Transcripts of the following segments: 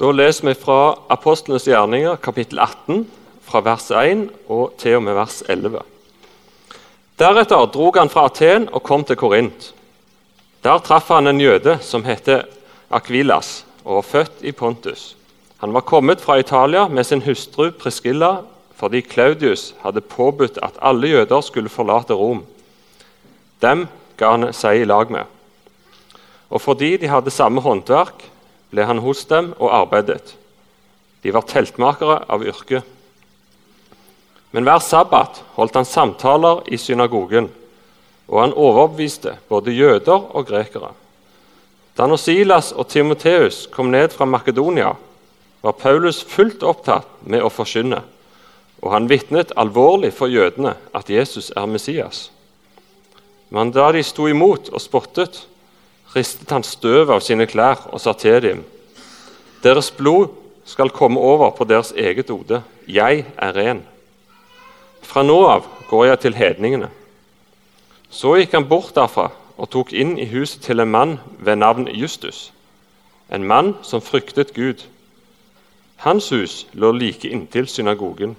Da leser vi fra Apostlenes gjerninger, kapittel 18, fra vers 1 og til og med vers 11. Deretter drog han fra Aten og kom til Korint. Der traff han en jøde som heter Akvilas og var født i Pontus. Han var kommet fra Italia med sin hustru Priscilla fordi Claudius hadde påbudt at alle jøder skulle forlate Rom. Dem ga han seg i lag med. Og fordi de hadde samme håndverk, ble han hos dem og arbeidet. De var teltmakere av yrke. Men hver sabbat holdt han samtaler i synagogen, og han overbeviste både jøder og grekere. Da Silas og Timoteus kom ned fra Makedonia, var Paulus fullt opptatt med å forkynne, og han vitnet alvorlig for jødene at Jesus er Messias. Men da de sto imot og spottet, ristet han støv av sine klær og sa til dem.: Deres blod skal komme over på deres eget hode. Jeg er ren. Fra nå av går jeg til hedningene. Så gikk han bort derfra og tok inn i huset til en mann ved navn Justus, en mann som fryktet Gud. Hans hus lå like inntil synagogen.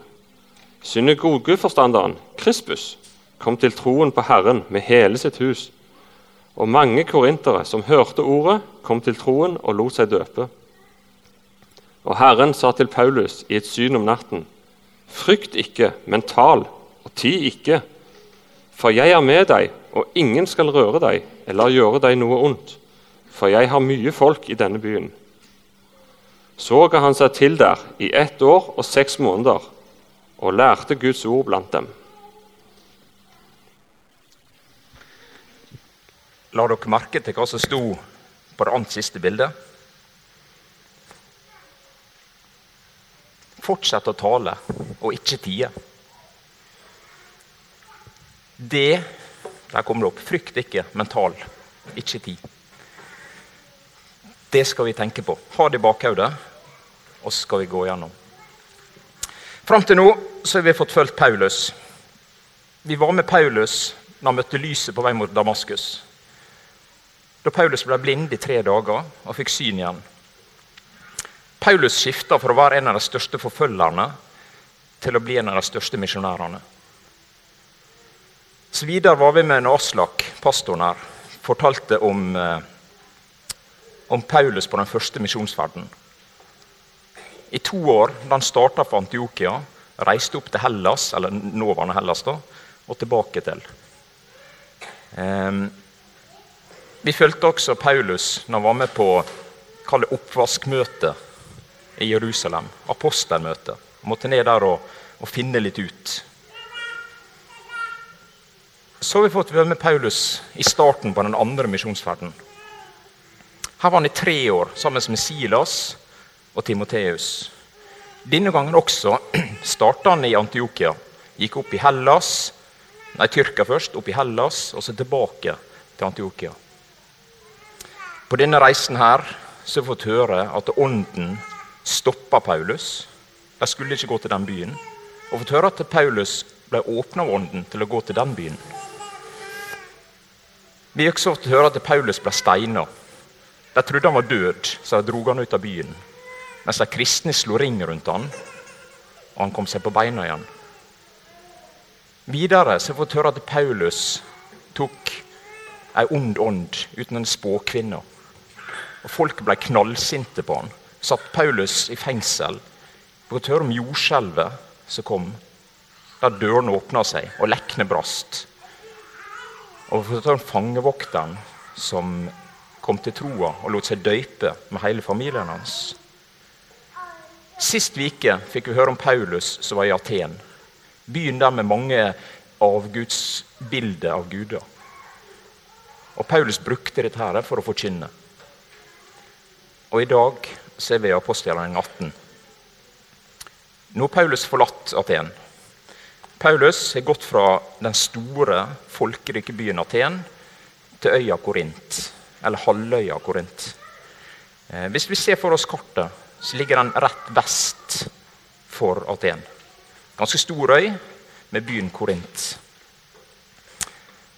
Synagogeforstanderen Krispus kom til troen på Herren med hele sitt hus. Og mange korintere som hørte ordet, kom til troen og lot seg døpe. Og Herren sa til Paulus i et syn om natten.: Frykt ikke, men tal, og ti ikke. For jeg er med deg, og ingen skal røre deg eller gjøre deg noe ondt. For jeg har mye folk i denne byen. Så ga han seg til der i ett år og seks måneder og lærte Guds ord blant dem. La dere merke til hva som sto på det annet siste bildet? Fortsett å tale og ikke tie. Det Der kommer det opp. Frykt ikke, men tal. Ikke ti. Det skal vi tenke på. Ha det i bakhodet, og så skal vi gå gjennom. Fram til nå så har vi fått fulgt Paulus. Vi var med Paulus da han møtte lyset på vei mot Damaskus. Da Paulus ble blind i tre dager og fikk syn igjen, Paulus skifta fra å være en av de største forfølgerne til å bli en av de største misjonærene. Så videre var vi med når Aslak, pastoren her, fortalte om, eh, om Paulus på den første misjonsferden. I to år, da han starta for Antiokia, reiste opp til Hellas, eller nåværende Hellas, da, og tilbake til. Um, vi fulgte også Paulus når han var med på oppvaskmøte i Jerusalem. Apostelmøte. Måtte ned der og, og, finne litt ut. Så har vi fått være med Paulus i starten på den andre misjonsferden. Her var han i tre år sammen med Silas og Timoteus. Denne gangen også starta han i Antiokia. Gikk opp i Hellas, nei, Tyrkia først, opp i Hellas, og så tilbake til Antiokia. På denne reisen her så har vi fått høre at ånden stoppa Paulus. De skulle ikke gå til den byen. Og fått høre at Paulus ble åpna av ånden til å gå til den byen. Vi har også fått høre at Paulus ble steina. De trodde han var død, så de dro han ut av byen. Mens de kristne slo ring rundt han, og han kom seg på beina igjen. Videre så har vi fått høre at Paulus tok ei ond ånd uten en spåkvinne. Og Folk ble knallsinte på han satt Paulus i fengsel å høre om jordskjelvet som kom, der dørene åpna seg og lekkene brast. Og å høre om fangevokteren som kom til troa og lot seg døype med hele familien hans. Sist uke fikk vi høre om Paulus som var i Aten. Byen der med mange avgudsbilder av guder. Og Paulus brukte dette her for å forkynne. Og i dag ser vi i apostelgjerningen 18. Nå har Paulus forlatt Aten. Paulus har gått fra den store, folkerike byen Aten til øya Korint, eller halvøya Korint. Eh, hvis vi ser for oss kartet, så ligger den rett vest for Aten. Ganske stor øy med byen Korint.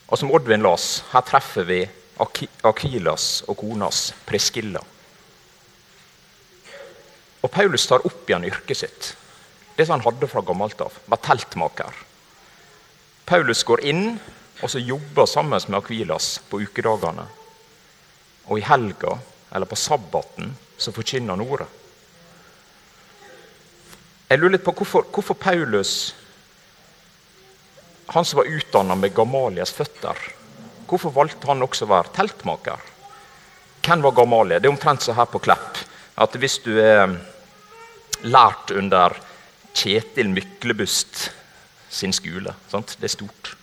Og som Oddvin las, her treffer vi Akilas og konas Preskilla. Og Paulus tar opp igjen yrket sitt. Det som han hadde fra gammelt av. Var teltmaker. Paulus går inn og så jobber sammen med Akvilas på ukedagene. Og i helga, eller på sabbaten, så forkynner han ordet. Jeg lurer litt på hvorfor, hvorfor Paulus, han som var utdanna med Gamalias føtter, hvorfor valgte han også å være teltmaker? Hvem var Gamalie? Det er omtrent så her på Klepp. At hvis du er lært under Kjetil Myklebust sin skole sant? Det er stort.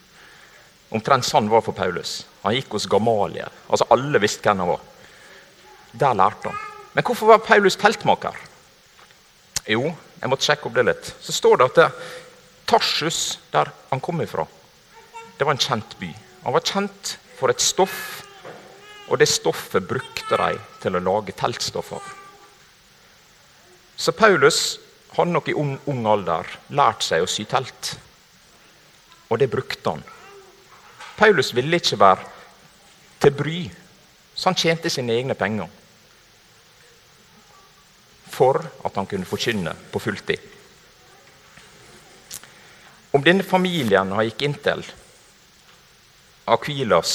Omtrent sånn var det for Paulus. Han gikk hos Gamalie. Altså Alle visste hvem han var. Der lærte han. Men hvorfor var Paulus teltmaker? Jo, jeg måtte sjekke opp det litt. Så står det at det, Tarsus, der han kom ifra, det var en kjent by. Han var kjent for et stoff, og det stoffet brukte de til å lage teltstoff av. Så Paulus hadde nok i ung, alder lært seg å sy telt, og det brukte han. Paulus ville ikke være til bry, så han tjente sine egne penger for at han kunne forkynne på fulltid. Om denne familien han gikk inn til, Akvilas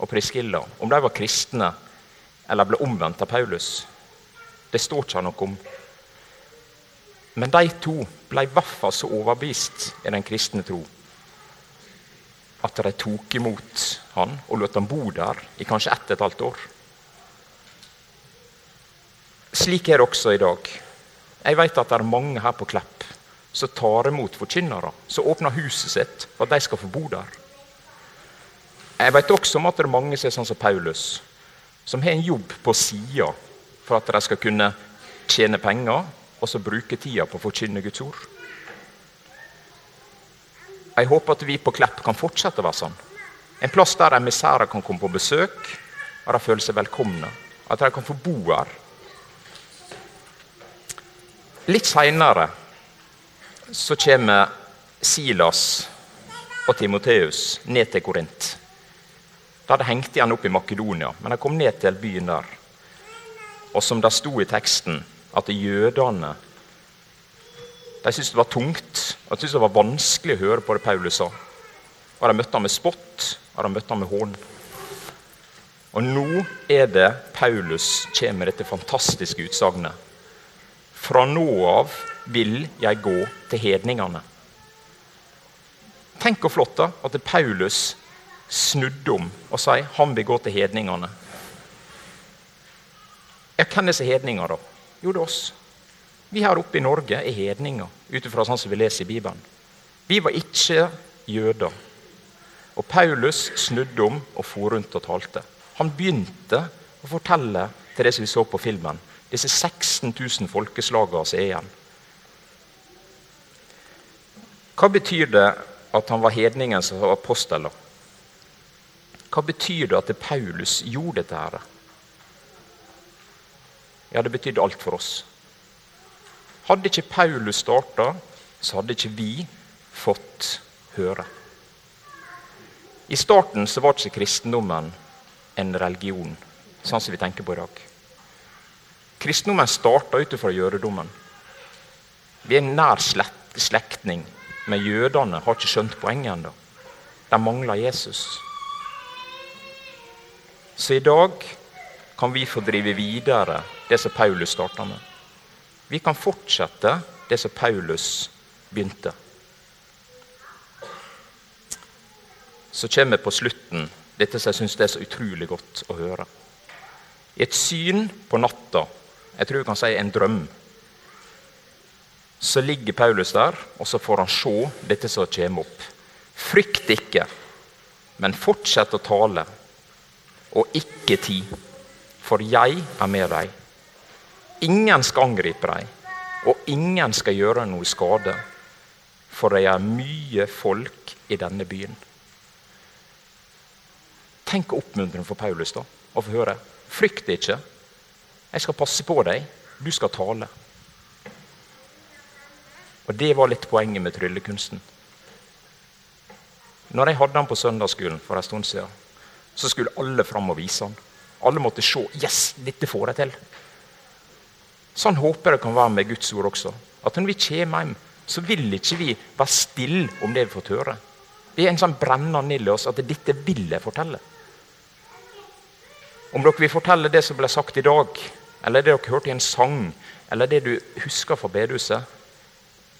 og Priskilla, om de var kristne eller ble omvendt av Paulus, det står ikke noe om. Men de to ble i hvert fall så overbevist i den kristne tro at de tok imot han og lot han bo der i kanskje ett og et halvt år. Slik er det også i dag. Jeg vet at det er mange her på Klepp som tar imot forkynnere, som åpner huset sitt for at de skal få bo der. Jeg vet også om at det er mange som er sånn som Paulus, som har en jobb på sida for at de skal kunne tjene penger og så bruke tida på å forkynne Guds ord. Jeg håper at vi på Klepp kan fortsette å være sånn. En plass der emissærer kan komme på besøk, og de føler seg velkomne. At de kan få bo her. Litt seinere så kommer Silas og Timoteus ned til Korint. De hadde hengt igjen opp i Makedonia, men de kom ned til byen der. Og som det sto i teksten, at jødene de syntes det var tungt og de syntes det var vanskelig å høre på det Paulus sa. Og De møtte ham med spott og de møtte ham med hån. Og nå er det Paulus kommer med dette fantastiske utsagnet. Fra nå av vil jeg gå til hedningene. Tenk hvor flott da, at Paulus snudde om og sier han vil gå til hedningene. Ja, hvem er disse hedninger, da? Jo, det er oss. Vi her oppe i Norge er hedninger, ut ifra sånn som vi leser i Bibelen. Vi var ikke jøder. Og Paulus snudde om og for rundt og talte. Han begynte å fortelle til det som vi så på filmen, disse 16 000 folkeslagene som er igjen. Hva betyr det at han var hedningen som var apostel? Hva betyr det at Paulus gjorde dette? her? Ja, Det betydde alt for oss. Hadde ikke Paulus starta, så hadde ikke vi fått høre. I starten så var ikke kristendommen en religion, sånn som vi tenker på i dag. Kristendommen starta ut fra jødedommen. Vi er nær slektning, men jødene har ikke skjønt poenget ennå. De mangler Jesus. Så i dag kan vi få drive videre det som Paulus starta med. Vi kan fortsette det som Paulus begynte. Så kommer på slutten dette som jeg syns er så utrolig godt å høre. I et syn på natta, jeg tror vi kan si en drøm, så ligger Paulus der, og så får han se dette som kommer opp. Frykt ikke, men fortsett å tale, og ikke tid, for jeg er med deg. Ingen skal angripe deg, og ingen skal gjøre noe skade. For det er mye folk i denne byen. Tenk oppmuntrende for Paulus da, å få høre. Frykt ikke. Jeg skal passe på deg. Du skal tale. Og Det var litt poenget med tryllekunsten. Når jeg hadde han på søndagsskolen for en stund siden, så skulle alle fram og vise han. Alle måtte se. Yes, dette får jeg til. Sånn håper jeg det kan være med Guds ord også. At når vi kommer hjem, så vil ikke vi være stille om det vi får høre. Det er en sånn brennende ild i oss at dette vil jeg fortelle. Om dere vil fortelle det som ble sagt i dag, eller det dere hørte i en sang, eller det du husker fra bedehuset,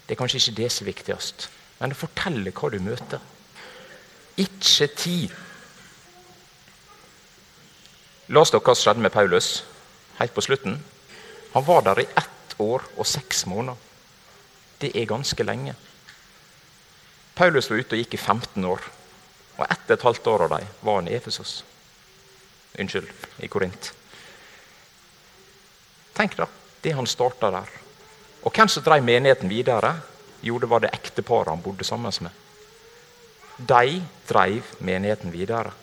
det er kanskje ikke det som er viktigst. Men å fortelle hva du møter. Ikke tid. Las dere hva som skjedde med Paulus helt på slutten? Han var der i ett år og seks måneder. Det er ganske lenge. Paulus var ute og gikk i 15 år. Og etter et halvt år av dem var han i Efesos. Unnskyld, i Korint. Tenk da, det han starta der. Og hvem som drev menigheten videre? Jo, det var det ekteparet han bodde sammen med. De drev menigheten videre.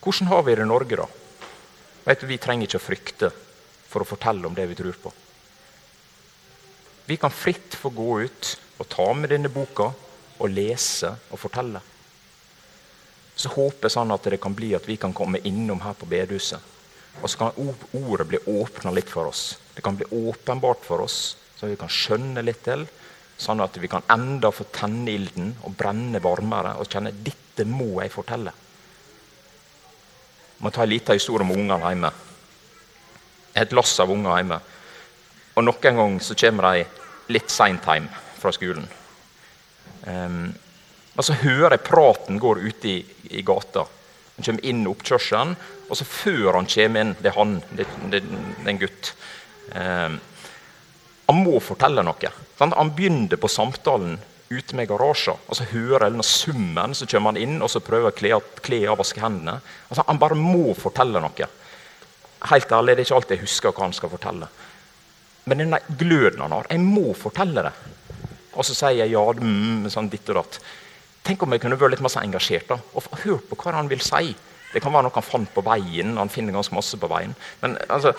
Hvordan har vi det i Norge, da? Vet du, Vi trenger ikke å frykte for å fortelle om det vi tror på. Vi kan fritt få gå ut og ta med denne boka og lese og fortelle. Så håper jeg sånn at det kan bli at vi kan komme innom her på bedehuset. Og så kan ordet bli åpna litt for oss. Det kan bli åpenbart for oss, så vi kan skjønne litt til. Sånn at vi kan enda få tenne ilden og brenne varmere og kjenne dette må jeg fortelle. Må ta en liten historie om ungene hjemme. Et lass av unger hjemme. Og Noen ganger så kommer de litt seint hjem fra skolen. Um, og Så hører jeg praten går ute i, i gata. Han kommer inn oppkjørselen, og så før han kommer inn Det er han, det, det, det er en gutt. Um, han må fortelle noe. Sant? Han begynner på samtalen ute med garasjen, og så hører denne summen, så kommer han inn og så prøver å kle av og vaske hendene. Altså, han bare må fortelle noe. Helt ærlig, Det er ikke alltid jeg husker hva han skal fortelle. Men denne gløden han har Jeg må fortelle det. Og så sier jeg ja, mm, sånn ditt og datt. Tenk om jeg kunne vært litt mer engasjert da, og hørt på hva han vil si. Det kan være noe han fant på veien. han finner ganske masse på veien. Men altså,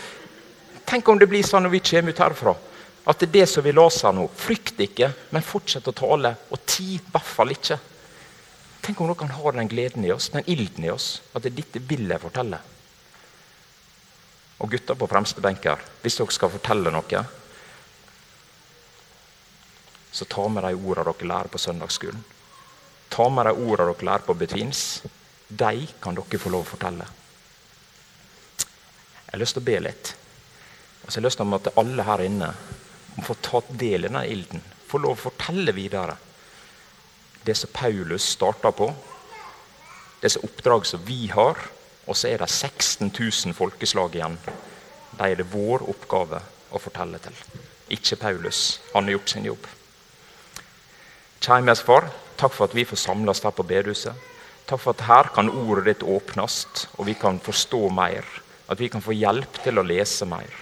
Tenk om det blir sånn når vi kommer ut herfra at det er det som vi leser nå. Frykt ikke, men fortsett å tale. Og ti, i hvert fall ikke. Tenk om dere har den gleden i oss, den ilden i oss, at det er dette vil jeg fortelle. Og gutter på fremste benk her, hvis dere skal fortelle noe, så ta med de ordene dere lærer på søndagsskolen. Ta med de ordene dere lærer på Betvins. De kan dere få lov å fortelle. Jeg har lyst til å be litt. Og så har jeg lyst til at alle her inne få tatt del i denne ilden. Få lov å fortelle videre det som Paulus starta på. Det som oppdrag som vi har. Og så er det 16 000 folkeslag igjen. De er det vår oppgave å fortelle til. Ikke Paulus. Han har gjort sin jobb. Kjære far, takk for at vi får samles her på bedehuset. Takk for at her kan ordet ditt åpnes, og vi kan forstå mer. At vi kan få hjelp til å lese mer.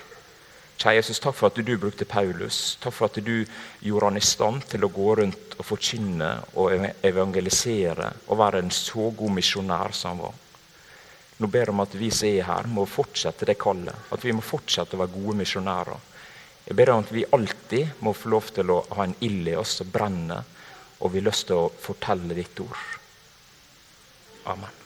Kjære Jesus, takk for at du brukte Paulus. Takk for at du gjorde han i stand til å gå rundt og forkynne og evangelisere og være en så god misjonær som han var. Nå ber jeg om at vi som er her, må fortsette det kallet. At vi må fortsette å være gode misjonærer. Jeg ber om at vi alltid må få lov til å ha en ild i oss som brenner, og vi har lyst til å fortelle ditt ord. Amen.